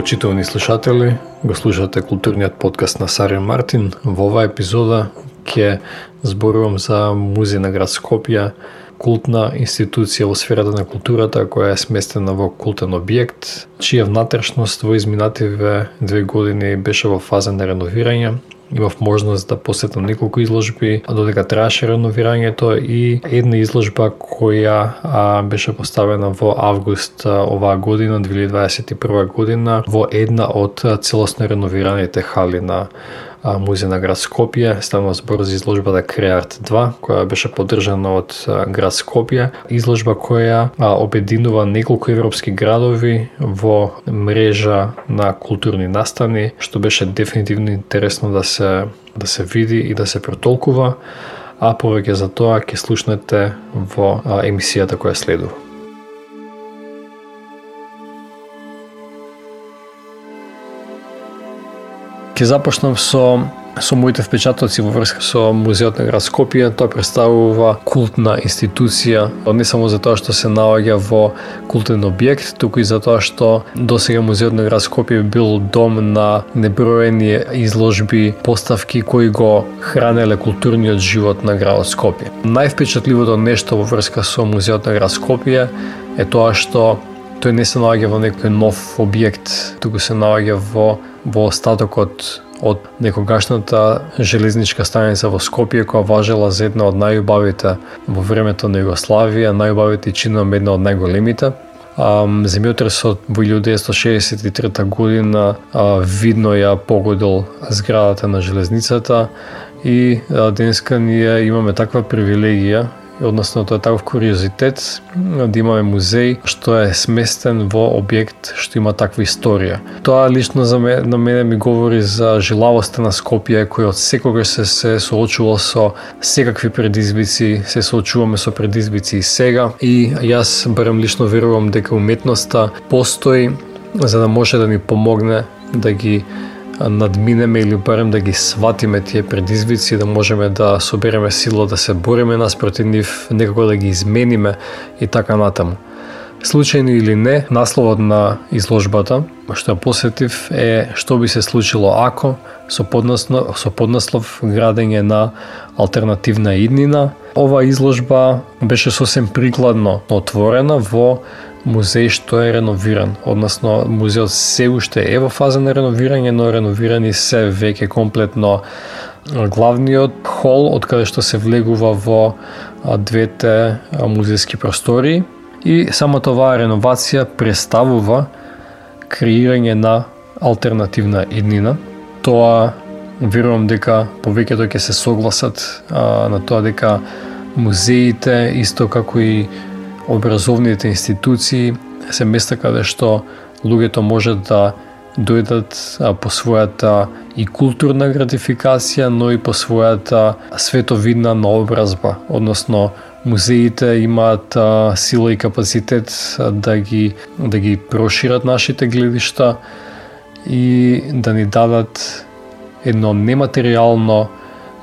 Почитувани слушатели, го слушате културниот подкаст на Сарен Мартин. Во оваа епизода ќе зборувам за Музеј на град Скопје, култна институција во сферата на културата која е сместена во култен објект, чија внатрешност во изминативе две години беше во фаза на реновирање имав можност да посетам неколку изложби, додека траше реновирањето и една изложба која а, беше поставена во август оваа година, 2021 година, во една од целосно реновираните хали на музеј на град Скопје. Станува збор за изложбата Креарт 2, која беше поддржана од град Скопје. Изложба која обединува неколку европски градови во мрежа на културни настани, што беше дефинитивно интересно да се да се види и да се претолкува, а повеќе за тоа ќе слушнете во емисијата која следува. Ќе започнам со со моите впечатоци во врска со музеот на град Скопје. Тоа представува култна институција, не само за тоа што се наоѓа во култен објект, туку и за тоа што досега музеот на град Скопје бил дом на неброени изложби, поставки кои го хранеле културниот живот на градот Скопје. Највпечатливото нешто во врска со музеот на град Скопје е тоа што тој не се наоѓа во некој нов објект, туку се наоѓа во во остатокот од некогашната железничка станица во Скопје која важела за една од најубавите во времето на Југославија, најубавите и чином една од најголемите. Земјотресот во 1963 година видно ја погодил зградата на железницата и денеска ние имаме таква привилегија односно тоа е таков куриозитет да имаме музеј што е сместен во објект што има таква историја. Тоа лично за мене, на мене ми говори за жилавоста на Скопје кој од секогаш се се соочувал со секакви предизвици, се соочуваме со предизвици и сега и јас барем лично верувам дека уметноста постои за да може да ни помогне да ги надминеме или барем да ги сватиме тие предизвици, да можеме да собереме сила да се бориме нас против нив, некако да ги измениме и така натаму. Случајно или не, насловот на изложбата што ја посетив е што би се случило ако со поднаслов, со поднаслов градење на алтернативна иднина. Ова изложба беше сосем прикладно отворена во музеј што е реновиран, односно музеот се уште е во фаза на реновирање, но реновирани се веќе комплетно. Главниот хол од каде што се влегува во двете музејски простори. И само това реновација представува креирање на алтернативна иднина. Тоа верувам дека повеќето ќе се согласат а, на тоа дека музеите исто како и образовните институции се места каде што луѓето можат да дојдат по својата и културна гратификација, но и по својата световидна наобразба, односно музеите имаат сила и капацитет да ги да ги прошират нашите гледишта и да ни дадат едно нематеријално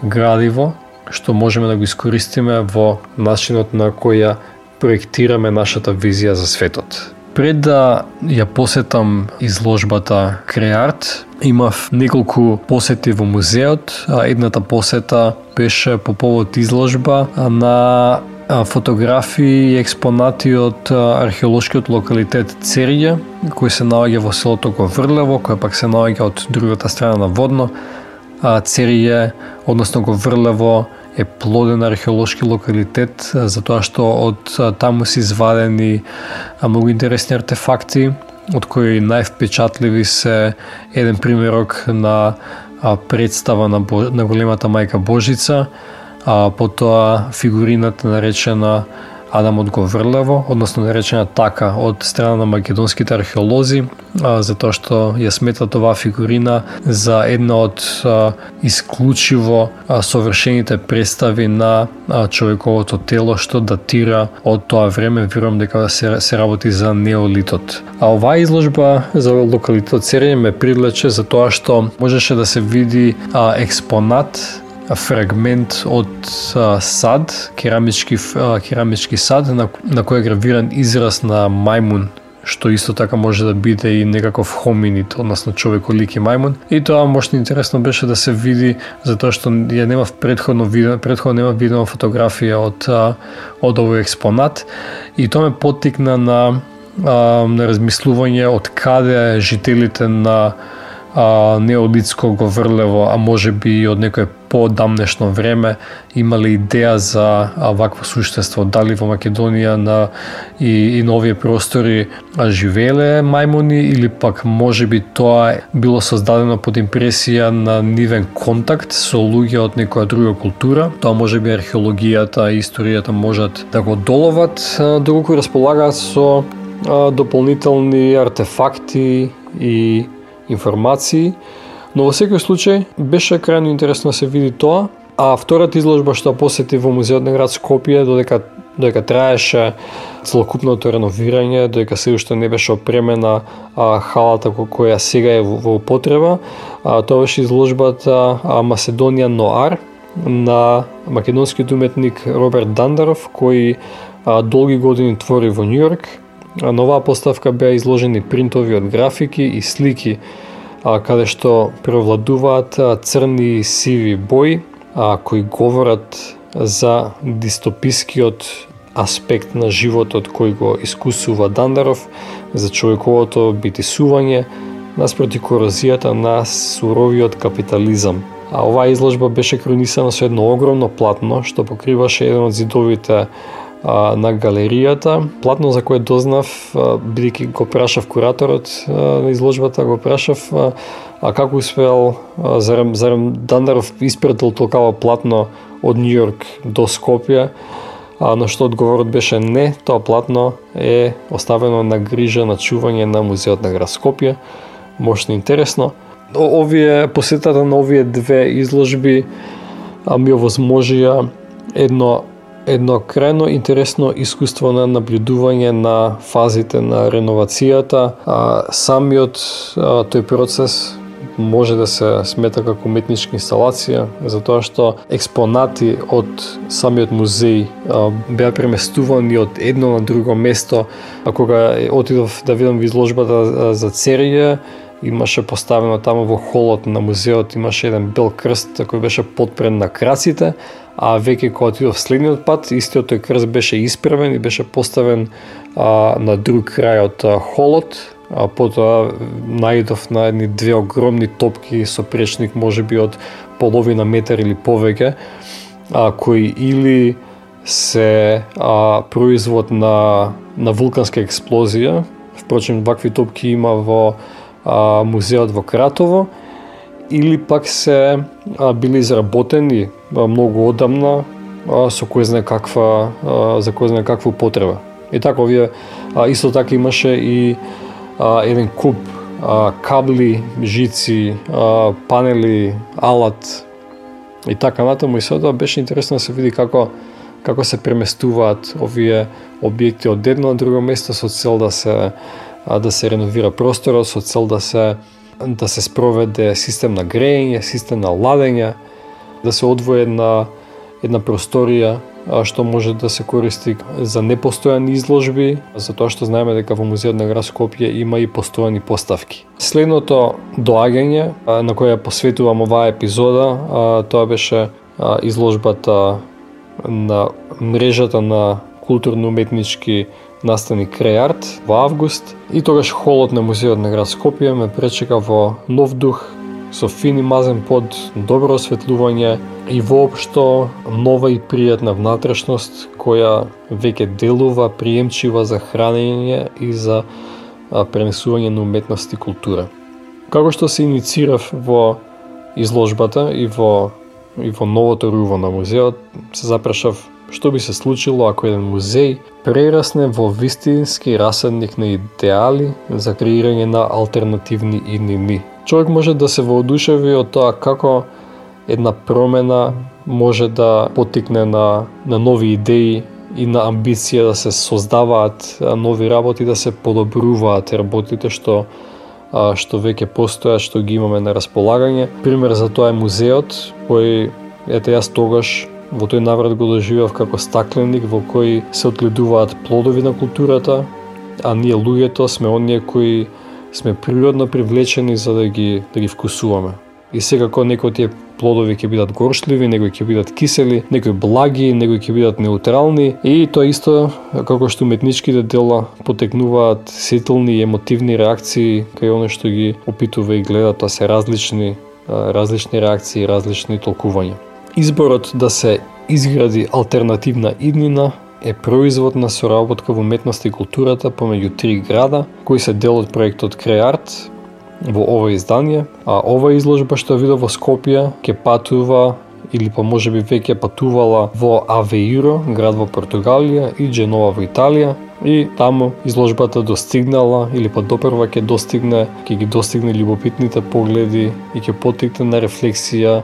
градиво што можеме да го искористиме во начинот на која проектираме нашата визија за светот. Пред да ја посетам изложбата Креарт, имав неколку посети во музеот. Едната посета беше по повод изложба на фотографии и експонати од археолошкиот локалитет Церија, кој се наоѓа во селото Говрлево, кој пак се наоѓа од другата страна на Водно. Церија, односно Говрлево, е плоден археолошки локалитет затоа што од таму се извадени многу интересни артефакти од кои највпечатливи се еден примерок на представа на, Бо, на големата мајка Божица, а потоа фигурината наречена Адамот го врлево, односно наречена така од страна на македонските археолози, за затоа што ја сметат оваа фигурина за една од исклучиво совршените представи на човековото тело што датира од тоа време, верувам дека се, се работи за неолитот. А оваа изложба за локалитет Серење ме привлече за тоа што можеше да се види експонат фрагмент од а, сад, керамички, а, керамички сад, на, на кој е гравиран израз на мајмун, што исто така може да биде и некаков хоминит, односно човек лик и мајмун. И тоа може интересно беше да се види, затоа што ја немав предходно видено, предходно немав видено фотографија од, од овој експонат и тоа ме поттикна на, на размислување од каде жителите на а, неолитско Говрлево, а може би и од некој подамнешно време имале идеја за вакво суштество, дали во Македонија на и, и нови простори живееле мајмуни или пак може би тоа било создадено под импресија на нивен контакт со луѓе од некоја друга култура. Тоа може би археологијата и историјата можат да го доловат, доколку располагаат со дополнителни артефакти и информации, но во секој случај беше крајно интересно да се види тоа, а втората изложба што посети во музеот на град Скопје додека додека траеше целокупното реновирање, додека се уште не беше опремена а, халата која сега е во, во потреба, а, тоа беше изложбата а, Македонија Ноар на македонскиот уметник Роберт Дандаров, кој а, долги години твори во Њујорк, На оваа поставка беа изложени принтови од графики и слики а, каде што превладуваат црни и сиви бои, а, кои говорат за дистопискиот аспект на животот кој го искусува Дандаров, за човековото битисување, наспроти корозијата на суровиот капитализам. А оваа изложба беше кронисана со едно огромно платно што покриваше еден од зидовите а, на галеријата. Платно за кое дознав, бидејќи го прашав кураторот на изложбата, го прашав а, а како успеал, а, зарем, зарем Дандаров испретил толкава платно од Њујорк до Скопје, а, на што одговорот беше не, тоа платно е оставено на грижа на чување на музеот на град Скопје. Мощно интересно. Овие посетата на овие две изложби а, ми овозможија едно едно крајно интересно искуство на наблюдување на фазите на реновацијата. А, самиот а, тој процес може да се смета како уметничка инсталација, затоа што експонати од самиот музеј а, беа преместувани од едно на друго место. А кога отидов да видам изложбата за Церија, имаше поставено таму во холот на музеот, имаше еден бел крст кој беше подпрен на краците, а веќе кога отидов следниот пат, истиот тој крст беше исправен и беше поставен а, на друг крај од а, холот, а потоа најдов на едни две огромни топки со пречник можеби од половина метар или повеќе, а, кои или се а, производ на, на вулканска експлозија, впрочем вакви топки има во а, музеот во Кратово, или пак се а, били изработени а, многу одамна а, со кој знае каква а, за кој знае каква потреба. И така овие а, исто така имаше и а, еден куп а, кабли, жици, а, панели, алат и така натаму и сега беше интересно да се види како како се преместуваат овие објекти од едно на друго место со цел да се да се реновира просторот со цел да се да се спроведе систем на грејење, систем на ладење, да се одвои една една просторија што може да се користи за непостојани изложби, затоа што знаеме дека во музеот на град Скопје има и постојани поставки. Следното доаѓање на која посветувам оваа епизода, тоа беше изложбата на мрежата на културно-уметнички настани крај арт во август и тогаш холот на музеот на град Скопје ме пречека во нов дух со фини мазен под, добро осветлување и воопшто нова и пријатна внатрешност која веќе делува приемчива за хранење и за пренесување на уметност и култура. Како што се иницирав во изложбата и во и во новото руво на музеот, се запрашав што би се случило ако еден музеј прерасне во вистински расадник на идеали за креирање на алтернативни иднини. Човек може да се воодушеви од тоа како една промена може да потикне на, на нови идеи и на амбиција да се создаваат нови работи, да се подобруваат работите што што веќе постојат, што ги имаме на располагање. Пример за тоа е музеот, кој ете јас тогаш Во тој наврат го доживеав како стакленик во кој се одгледуваат плодови на културата, а ние луѓето сме оние кои сме природно привлечени за да ги да ги вкусуваме. И секако некои тие плодови ќе бидат горшливи, некои ќе бидат кисели, некои благи, некои ќе бидат неутрални и тоа исто како што уметничките дела потекнуваат сетилни и емотивни реакции кај оно што ги опитува и гледа, тоа се различни различни реакции и различни толкувања. Изборот да се изгради алтернативна иднина е производ на соработка во уметност и културата помеѓу три града кои се дел од проектот Креарт во ова издание, а ова изложба што видов во Скопје ќе патува или па може би веќе патувала во Авеиро, град во Португалија и Дженова во Италија и таму изложбата достигнала или па допрва ќе достигне, ќе ги достигне љубопитните погледи и ќе потикне на рефлексија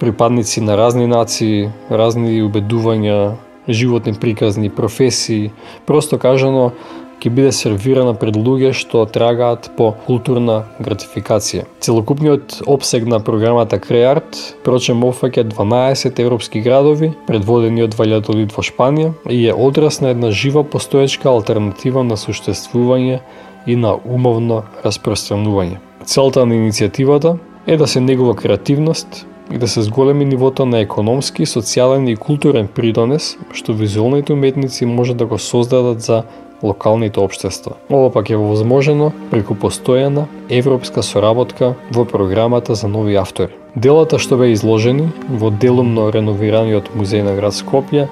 припадници на разни нации, разни убедувања, животни приказни, професии, просто кажано ќе биде сервирана пред луѓе што трагаат по културна гратификација. Целокупниот обсег на програмата Creart, прочем офаќа 12 европски градови, предводени од Валјадолид во Шпанија и е одрас на една жива постоечка алтернатива на суштествување и на умовно распространување. Целта на иницијативата е да се негува креативност, и да се зголеми нивото на економски, социјален и културен придонес, што визуалните уметници може да го создадат за локалните обштества. Ова пак е возможено преку постојана европска соработка во програмата за нови автори. Делата што беа изложени во делумно реновираниот музеј на град Скопје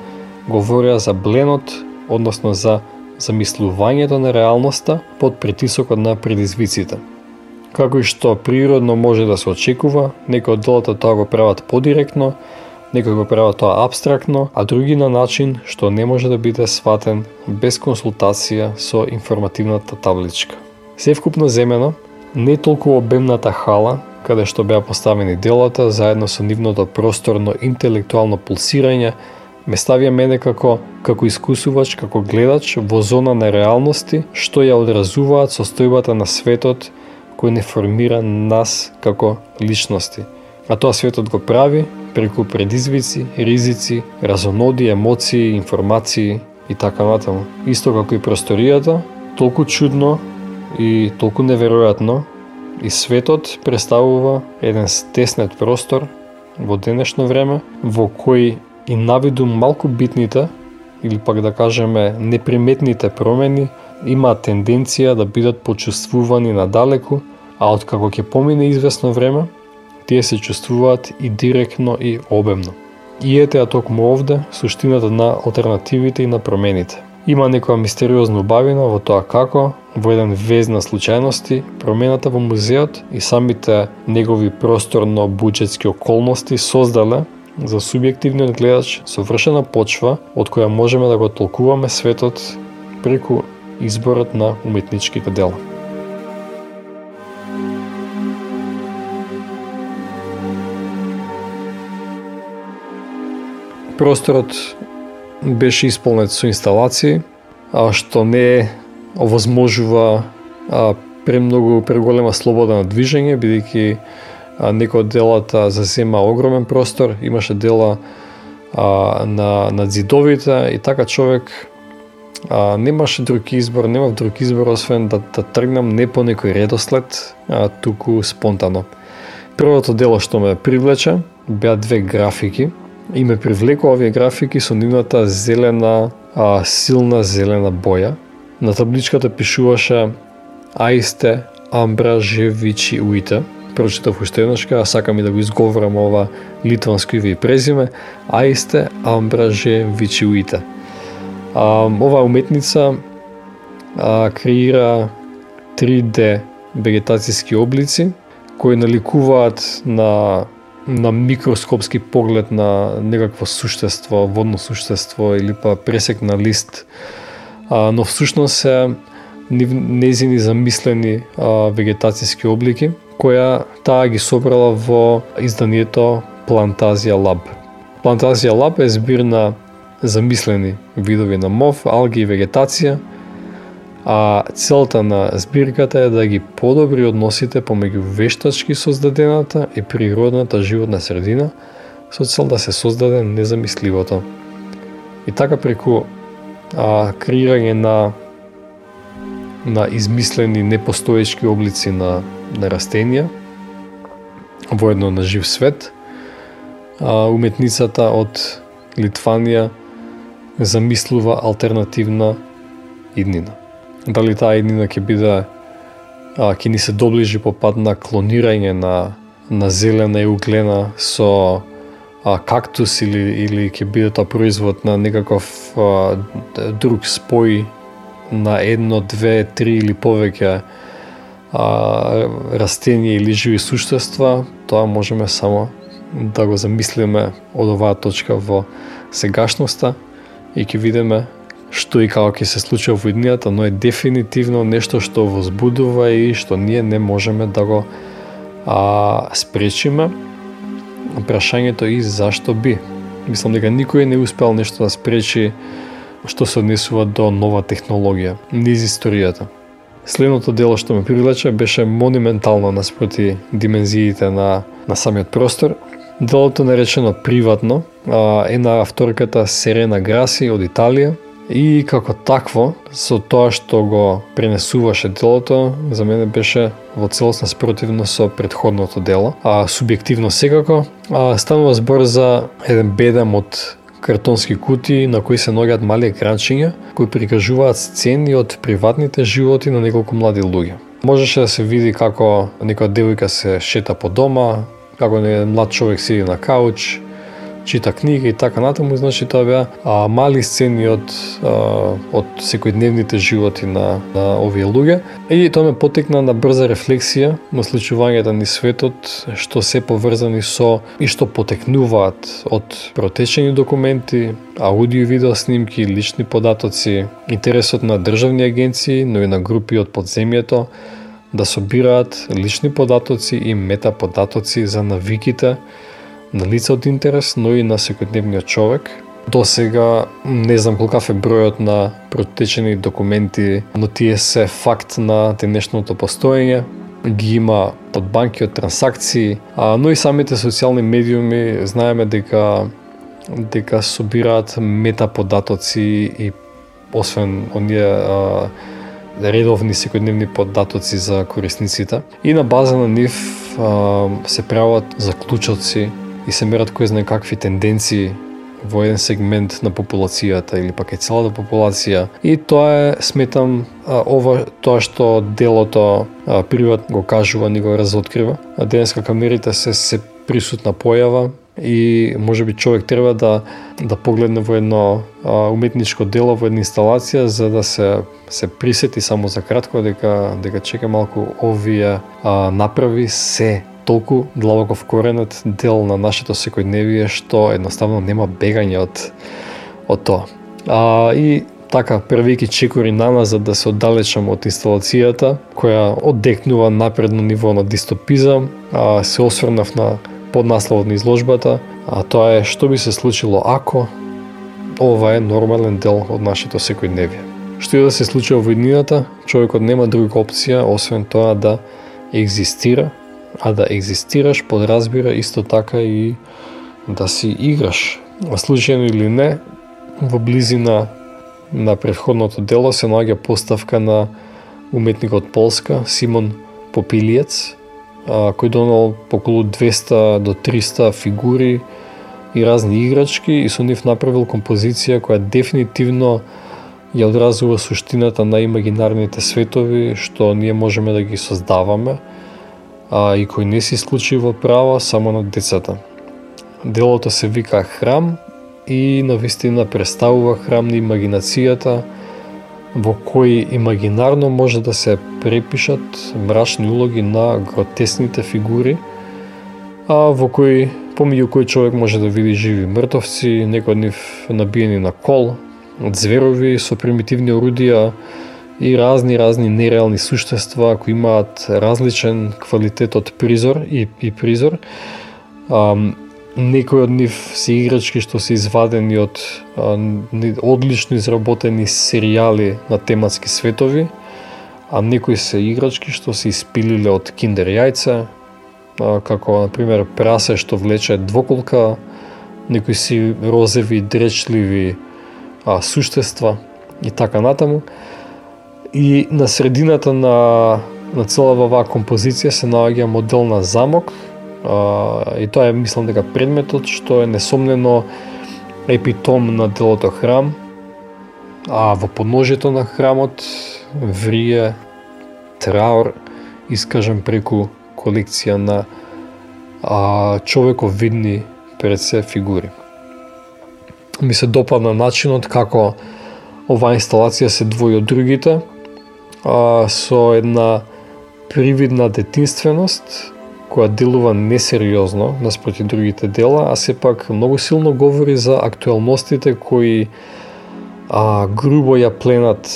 говореа за бленот, односно за замислувањето на реалноста под притисокот на предизвиците. Како и што природно може да се очекува, некои од делата тоа го прават подиректно, Некои го прават тоа абстрактно, а други на начин што не може да биде сватен без консултација со информативната табличка. Севкупно земено, не толку обемната хала, каде што беа поставени делата, заедно со нивното просторно интелектуално пулсирање, ме ставија мене како, како искусувач, како гледач во зона на реалности, што ја одразуваат состојбата на светот кој не формира нас како личности. А тоа светот го прави преку предизвици, ризици, разоноди, емоции, информации и така натаму. Исто како и просторијата, толку чудно и толку неверојатно, и светот представува еден стеснет простор во денешно време, во кој и навиду малку битните, или пак да кажеме неприметните промени, имаат тенденција да бидат почувствувани надалеку, а откако ќе помине известно време, тие се чувствуваат и директно и обемно. И ете ја токму овде суштината на алтернативите и на промените. Има некоја мистериозна убавина во тоа како, во еден вез на случајности, промената во музеот и самите негови просторно-буџетски околности создале за субјективниот гледач совршена почва од која можеме да го толкуваме светот преку изборот на уметничките дела. Просторот беше исполнет со инсталации, а што не овозможува а, премногу преголема слобода на движење, бидејќи некој од делата зазема огромен простор, имаше дела а, на, на зидовите и така човек а, немаше друг избор, немав друг избор освен да, да тргнам не по некој редослед, а туку спонтано. Првото дело што ме привлече беа две графики – и ме привлекува овие графики со нивната зелена, а, силна зелена боја. На табличката пишуваше Аисте Амбражевичи Уите. Прочитав уште еднашка, а сакам и да го изговорам ова литванско име и презиме. Аисте Амбражевичи Уите. А, ова уметница а, креира 3D вегетацијски облици кои наликуваат на на микроскопски поглед на некакво суштество, водно суштество или па пресек на лист, а, но всушност се незини замислени а, вегетацијски облики, која таа ги собрала во изданието Плантазија Лаб. Плантазија Лаб е збир на замислени видови на мов, алги и вегетација, а целта на збирката е да ги подобри односите помеѓу вештачки создадената и природната животна средина со цел да се создаде незамисливото. И така преку а, креирање на на измислени непостоечки облици на, на растенија воедно на жив свет. А, уметницата од Литванија замислува алтернативна иднина. Дали таа иднина ќе биде а, ќе ни се доближи по пат на клонирање на на зелена и углена со а, кактус или или ќе биде тоа производ на некаков а, друг спој на едно, две, три или повеќе а, растенија или живи суштества, тоа можеме само да го замислиме од оваа точка во сегашноста и ќе видиме што и како ќе се случи во иднината, но е дефинитивно нешто што возбудува и што ние не можеме да го а, спречиме прашањето и зашто би. Мислам дека никој не успел нешто да спречи што се однесува до нова технологија низ историјата. Следното дело што ме привлече беше монументално наспроти димензиите на, на самиот простор. Делото наречено приватно е на авторката Серена Граси од Италија, И како такво, со тоа што го пренесуваше делото, за мене беше во целосна спротивно со предходното дело. А субјективно секако, а, станува збор за еден бедам од картонски кутии на кои се ногат мали екранчиња кои прикажуваат сцени од приватните животи на неколку млади луѓе. Можеше да се види како некоја девојка се шета по дома, како еден млад човек седи на кауч, чита книги и така натаму, значи тоа беа а, мали сцени од а, од секојдневните животи на, на овие луѓе. И тоа ме потекна на брза рефлексија на случувањата ни светот, што се поврзани со и што потекнуваат од протечени документи, аудио и видео снимки, лични податоци, интересот на државни агенции, но и на групи од подземјето, да собираат лични податоци и метаподатоци за навиките на лица од интерес, но и на секојдневниот човек. До сега не знам колкав е бројот на протечени документи, но тие се факт на денешното постоење. Ги има од банки, од трансакции, а, но и самите социјални медиуми знаеме дека дека собираат метаподатоци и освен оние а, редовни секојдневни податоци за корисниците. И на база на нив а, се прават заклучоци и се мерат кој знае какви тенденции во еден сегмент на популацијата или пак е целата популација. И тоа е, сметам, ова тоа што делото приват го кажува, ни го разоткрива. А денеска камерите се се присутна појава и може би човек треба да да погледне во едно а, уметничко дело, во една инсталација за да се се присети само за кратко дека дека чека малку овие а, направи се толку длабоко вкоренет дел на нашето секојдневие што едноставно нема бегање од од тоа. А, и така, првики чекори на нас за да се оддалечам од инсталацијата, која оддекнува напредно ниво на дистопизам, а, се осврнав на поднасловот на изложбата, а тоа е што би се случило ако ова е нормален дел од нашето секојдневие. Што и да се случи во иднината, човекот нема друга опција освен тоа да екзистира а да екзистираш подразбира исто така и да си играш. Случајно или не, во близина на предходното дело се наоѓа поставка на уметникот Полска Симон Попилиец, кој донал околу 200 до 300 фигури и разни играчки и со нив направил композиција која дефинитивно ја одразува суштината на имагинарните светови што ние можеме да ги создаваме а, и кој не се исклучиво права само на децата. Делото се вика Храм и на вистина представува храм на имагинацијата во кој имагинарно може да се препишат мрачни улоги на гротесните фигури, а во кој помеѓу кој човек може да види живи мртовци, некои од нив набиени на кол, зверови со примитивни орудија, и разни разни нереални суштества кои имаат различен квалитет од призор и, и призор. А, некои од нив се играчки што се извадени од а, одлично изработени серијали на тематски светови, а некои се играчки што се испилиле од киндер јајца, а, како на пример прасе што влече двоколка, некои си розеви, дречливи а, суштества и така натаму. И на средината на, на целава оваа композиција се наоѓа модел на замок, а, и тоа е, мислам дека предметот, што е несомнено епитом на делото храм, а во подножието на храмот врие траур искажен преку колекција на а, човековидни пред се фигури. Ми се допадна начинот како оваа инсталација се двои од другите, а, со една привидна детинственост, која делува несериозно наспроти другите дела, а сепак многу силно говори за актуелностите кои а, грубо ја пленат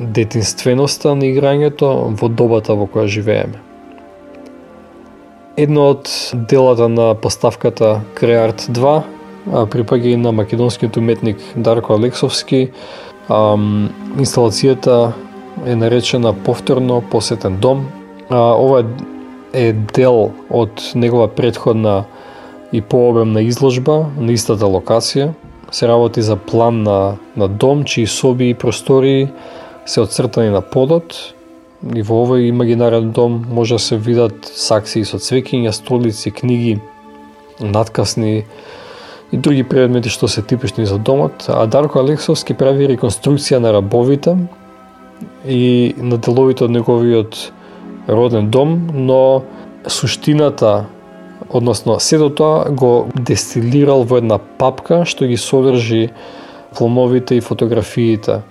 детинственоста на играњето во добата во која живееме. Едно од делата на поставката Креарт 2 припаѓа и на македонскиот уметник Дарко Алексовски. инсталацијата е наречена Повторно посетен дом. ова е дел од негова предходна и пообемна изложба на истата локација. Се работи за план на, на дом, чии соби и простори се одцртани на подот и во овој имагинарен дом може да се видат сакси со цвекиња, столици, книги, надкасни и други предмети што се типични за домот, а Дарко Алексовски прави реконструкција на рабовите и на деловите од неговиот роден дом, но суштината односно сето тоа го дестилирал во една папка што ги содржи плановите и фотографиите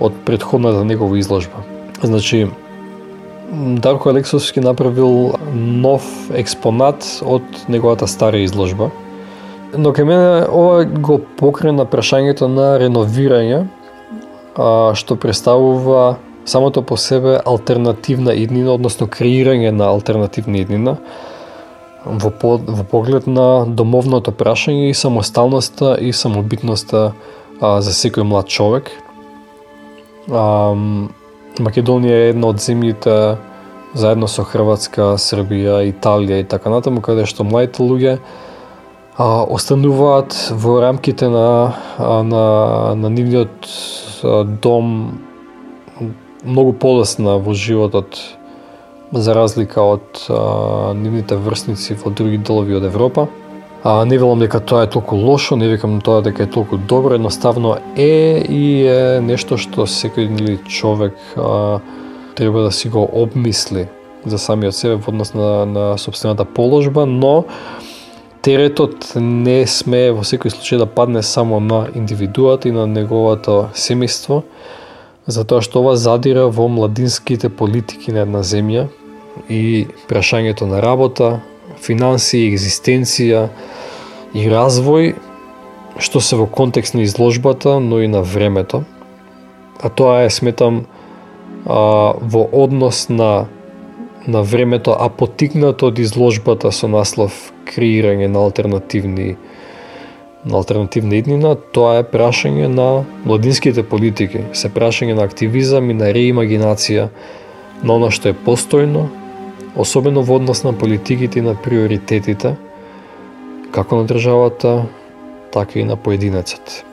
од предходната негова изложба. Значи, Дарко Алексовски направил нов експонат од неговата стара изложба. Но кај мене ова го покрена прашањето на реновирање, а, што представува самото по себе алтернативна иднина, односно креирање на алтернативна иднина во, по, во поглед на домовното прашање и самосталноста и самобитноста а, за секој млад човек – А, Македонија е една од земјите заедно со Хрватска, Србија, Италија и така натаму, каде што младите луѓе а, остануваат во рамките на, а, на, на нивниот дом многу полесна во животот за разлика од а, нивните врсници во други делови од Европа. А, не велам дека тоа е толку лошо, не викам тоа дека е толку добро, едноставно е и е нешто што секој нели човек а, треба да си го обмисли за самиот себе во однос на, на собствената положба, но теретот не сме во секој случај да падне само на индивидуата и на неговото семејство, затоа што ова задира во младинските политики на една земја и прашањето на работа, финанси, екзистенција, и развој, што се во контекст на изложбата, но и на времето. А тоа е, сметам, а, во однос на, на времето, а потикнато од изложбата со наслов креирање на алтернативни на алтернативна иднина, тоа е прашање на младинските политики, се прашање на активизам и на реимагинација на оно што е постојно, особено во однос на политиките и на приоритетите, како на државата, така и на поединецот.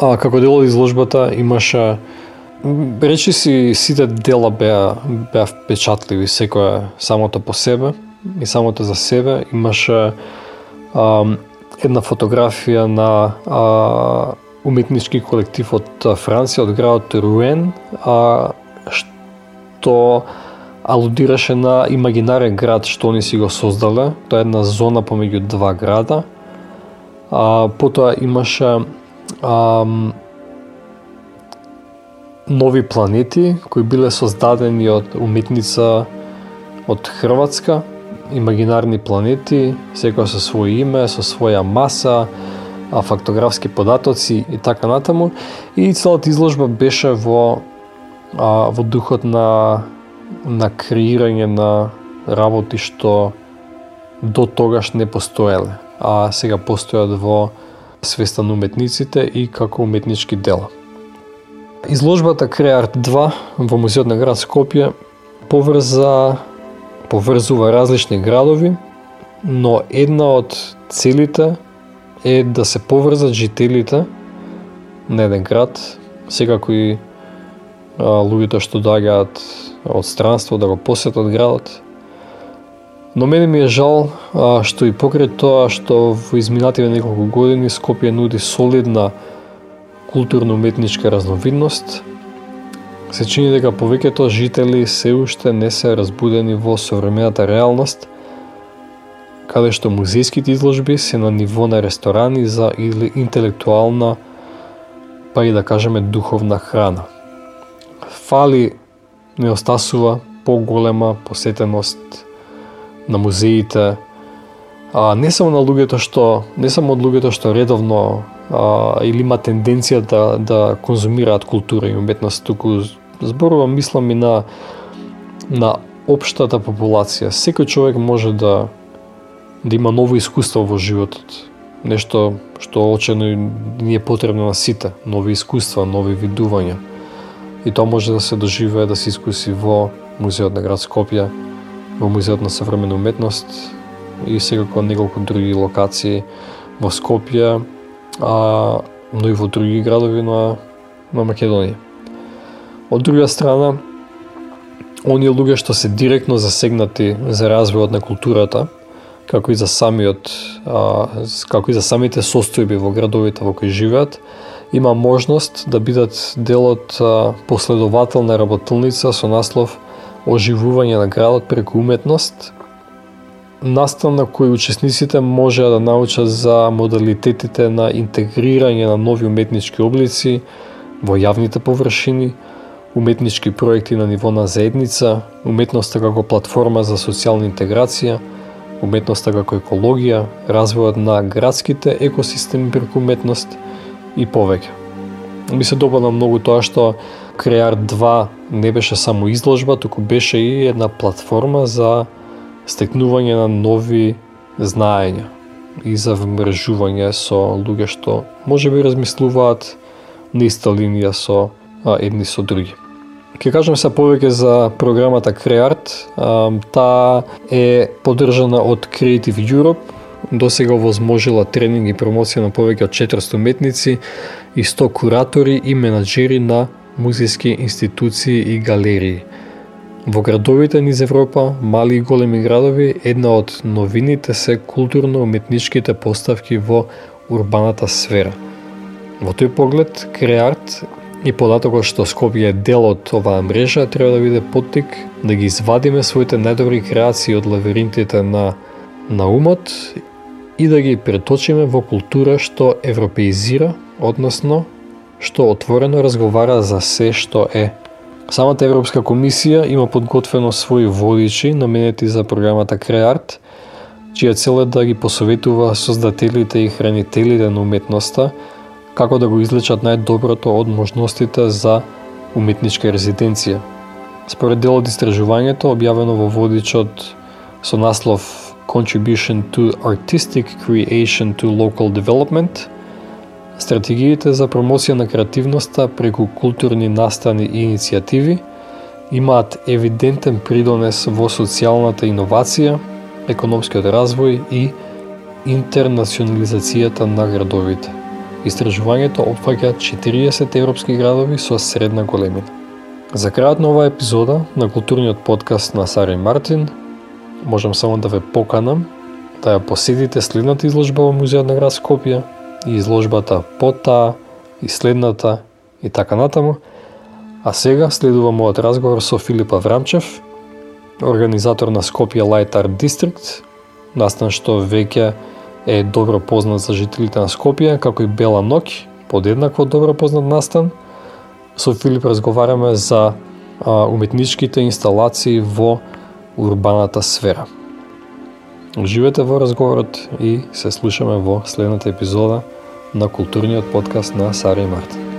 А како дел од изложбата имаше речи си сите дела беа беа впечатливи, секоја самото по себе и самото за себе имаше а, една фотографија на а, уметнички колектив од Франција, од градот Руен, а, што алудираше на имагинарен град што они си го создале. Тоа е една зона помеѓу два града. А, потоа имаше а, нови планети кои биле создадени од уметница од Хрватска, имагинарни планети, секоја со своје име, со своја маса, а фактографски податоци и така натаму. И целата изложба беше во а, во духот на на креирање на работи што до тогаш не постоеле, а сега постојат во свеста на уметниците и како уметнички дела. Изложбата Креарт 2 во Музеот на град Скопје поврза поврзува различни градови, но една од целите е да се поврзат жителите на еден град секако и луѓето што доаѓаат од странство да го посетат градот. Но мене ми е жал а, што и покрај тоа што во изминативе неколку години Скопје нуди солидна културно-уметничка разновидност, се чини дека повеќето жители се уште не се разбудени во современата реалност, каде што музејските изложби се на ниво на ресторани за или интелектуална, па и да кажеме духовна храна. Фали не остасува поголема посетеност на музеите, а не само на луѓето што не само од луѓето што редовно а, или има тенденција да да конзумираат култура и уметност, туку зборувам мислам и на на општата популација. Секој човек може да да има ново искуство во животот. Нешто што очено ни е потребно на сите, нови искуства, нови видувања. И тоа може да се доживее, да се искуси во Музеот на град Скопје, во Музеот на современа уметност и секако неколку други локации во Скопје, а, но и во други градови на, на Македонија. Од друга страна, оние луѓе што се директно засегнати за развојот на културата, како и за самиот, а, како и за самите состојби во градовите во кои живеат, има можност да бидат дел од последователна работилница со наслов оживување на градот преку уметност, настан на кој учесниците може да научат за модалитетите на интегрирање на нови уметнички облици во јавните површини, уметнички проекти на ниво на заедница, уметноста како платформа за социјална интеграција, уметноста како екологија, развојот на градските екосистеми преку уметност и повеќе. Ми се допадна многу тоа што Креар 2 не беше само изложба, туку беше и една платформа за стекнување на нови знаења и за вмрежување со луѓе што може би размислуваат на иста линија со а, едни со други. Ке кажам се повеќе за програмата Creart. Таа е поддржана од Creative Europe. До сега возможила тренинг и промоција на повеќе од 400 уметници и 100 куратори и менаджери на музејски институции и галерии. Во градовите низ Европа, мали и големи градови, една од новините се културно-уметничките поставки во урбаната сфера. Во тој поглед, Креарт и податокот што Скопје е дел од оваа мрежа треба да биде поттик да ги извадиме своите најдобри креации од лавиринтите на на умот и да ги преточиме во култура што европеизира, односно што отворено разговара за се што е. Самата Европска комисија има подготвено своји водичи наменети за програмата CREART, чија цел е да ги посоветува создателите и хранителите на уметноста како да го излечат најдоброто од можностите за уметничка резиденција. Според дел од истражувањето, објавено во водичот со наслов Contribution to Artistic Creation to Local Development, стратегиите за промоција на креативноста преку културни настани и иницијативи имаат евидентен придонес во социјалната иновација, економскиот развој и интернационализацијата на градовите. Истражувањето опфаќа 40 европски градови со средна големина. За крајот на оваа епизода на културниот подкаст на Сара и Мартин, можам само да ве поканам да ја посетите следната изложба во Музеот на град Скопје и изложбата пота, и следната и така натаму. А сега следува мојот разговор со Филип Аврамчев, организатор на Скопје Light Art District, настан што веќе е добро познат за жителите на Скопје, како и Бела Ноки, подеднакво добро познат настан. Со Филип разговараме за а, уметничките инсталации во урбаната сфера. Уживете во разговорот и се слушаме во следната епизода на културниот подкаст на Сара и Марта.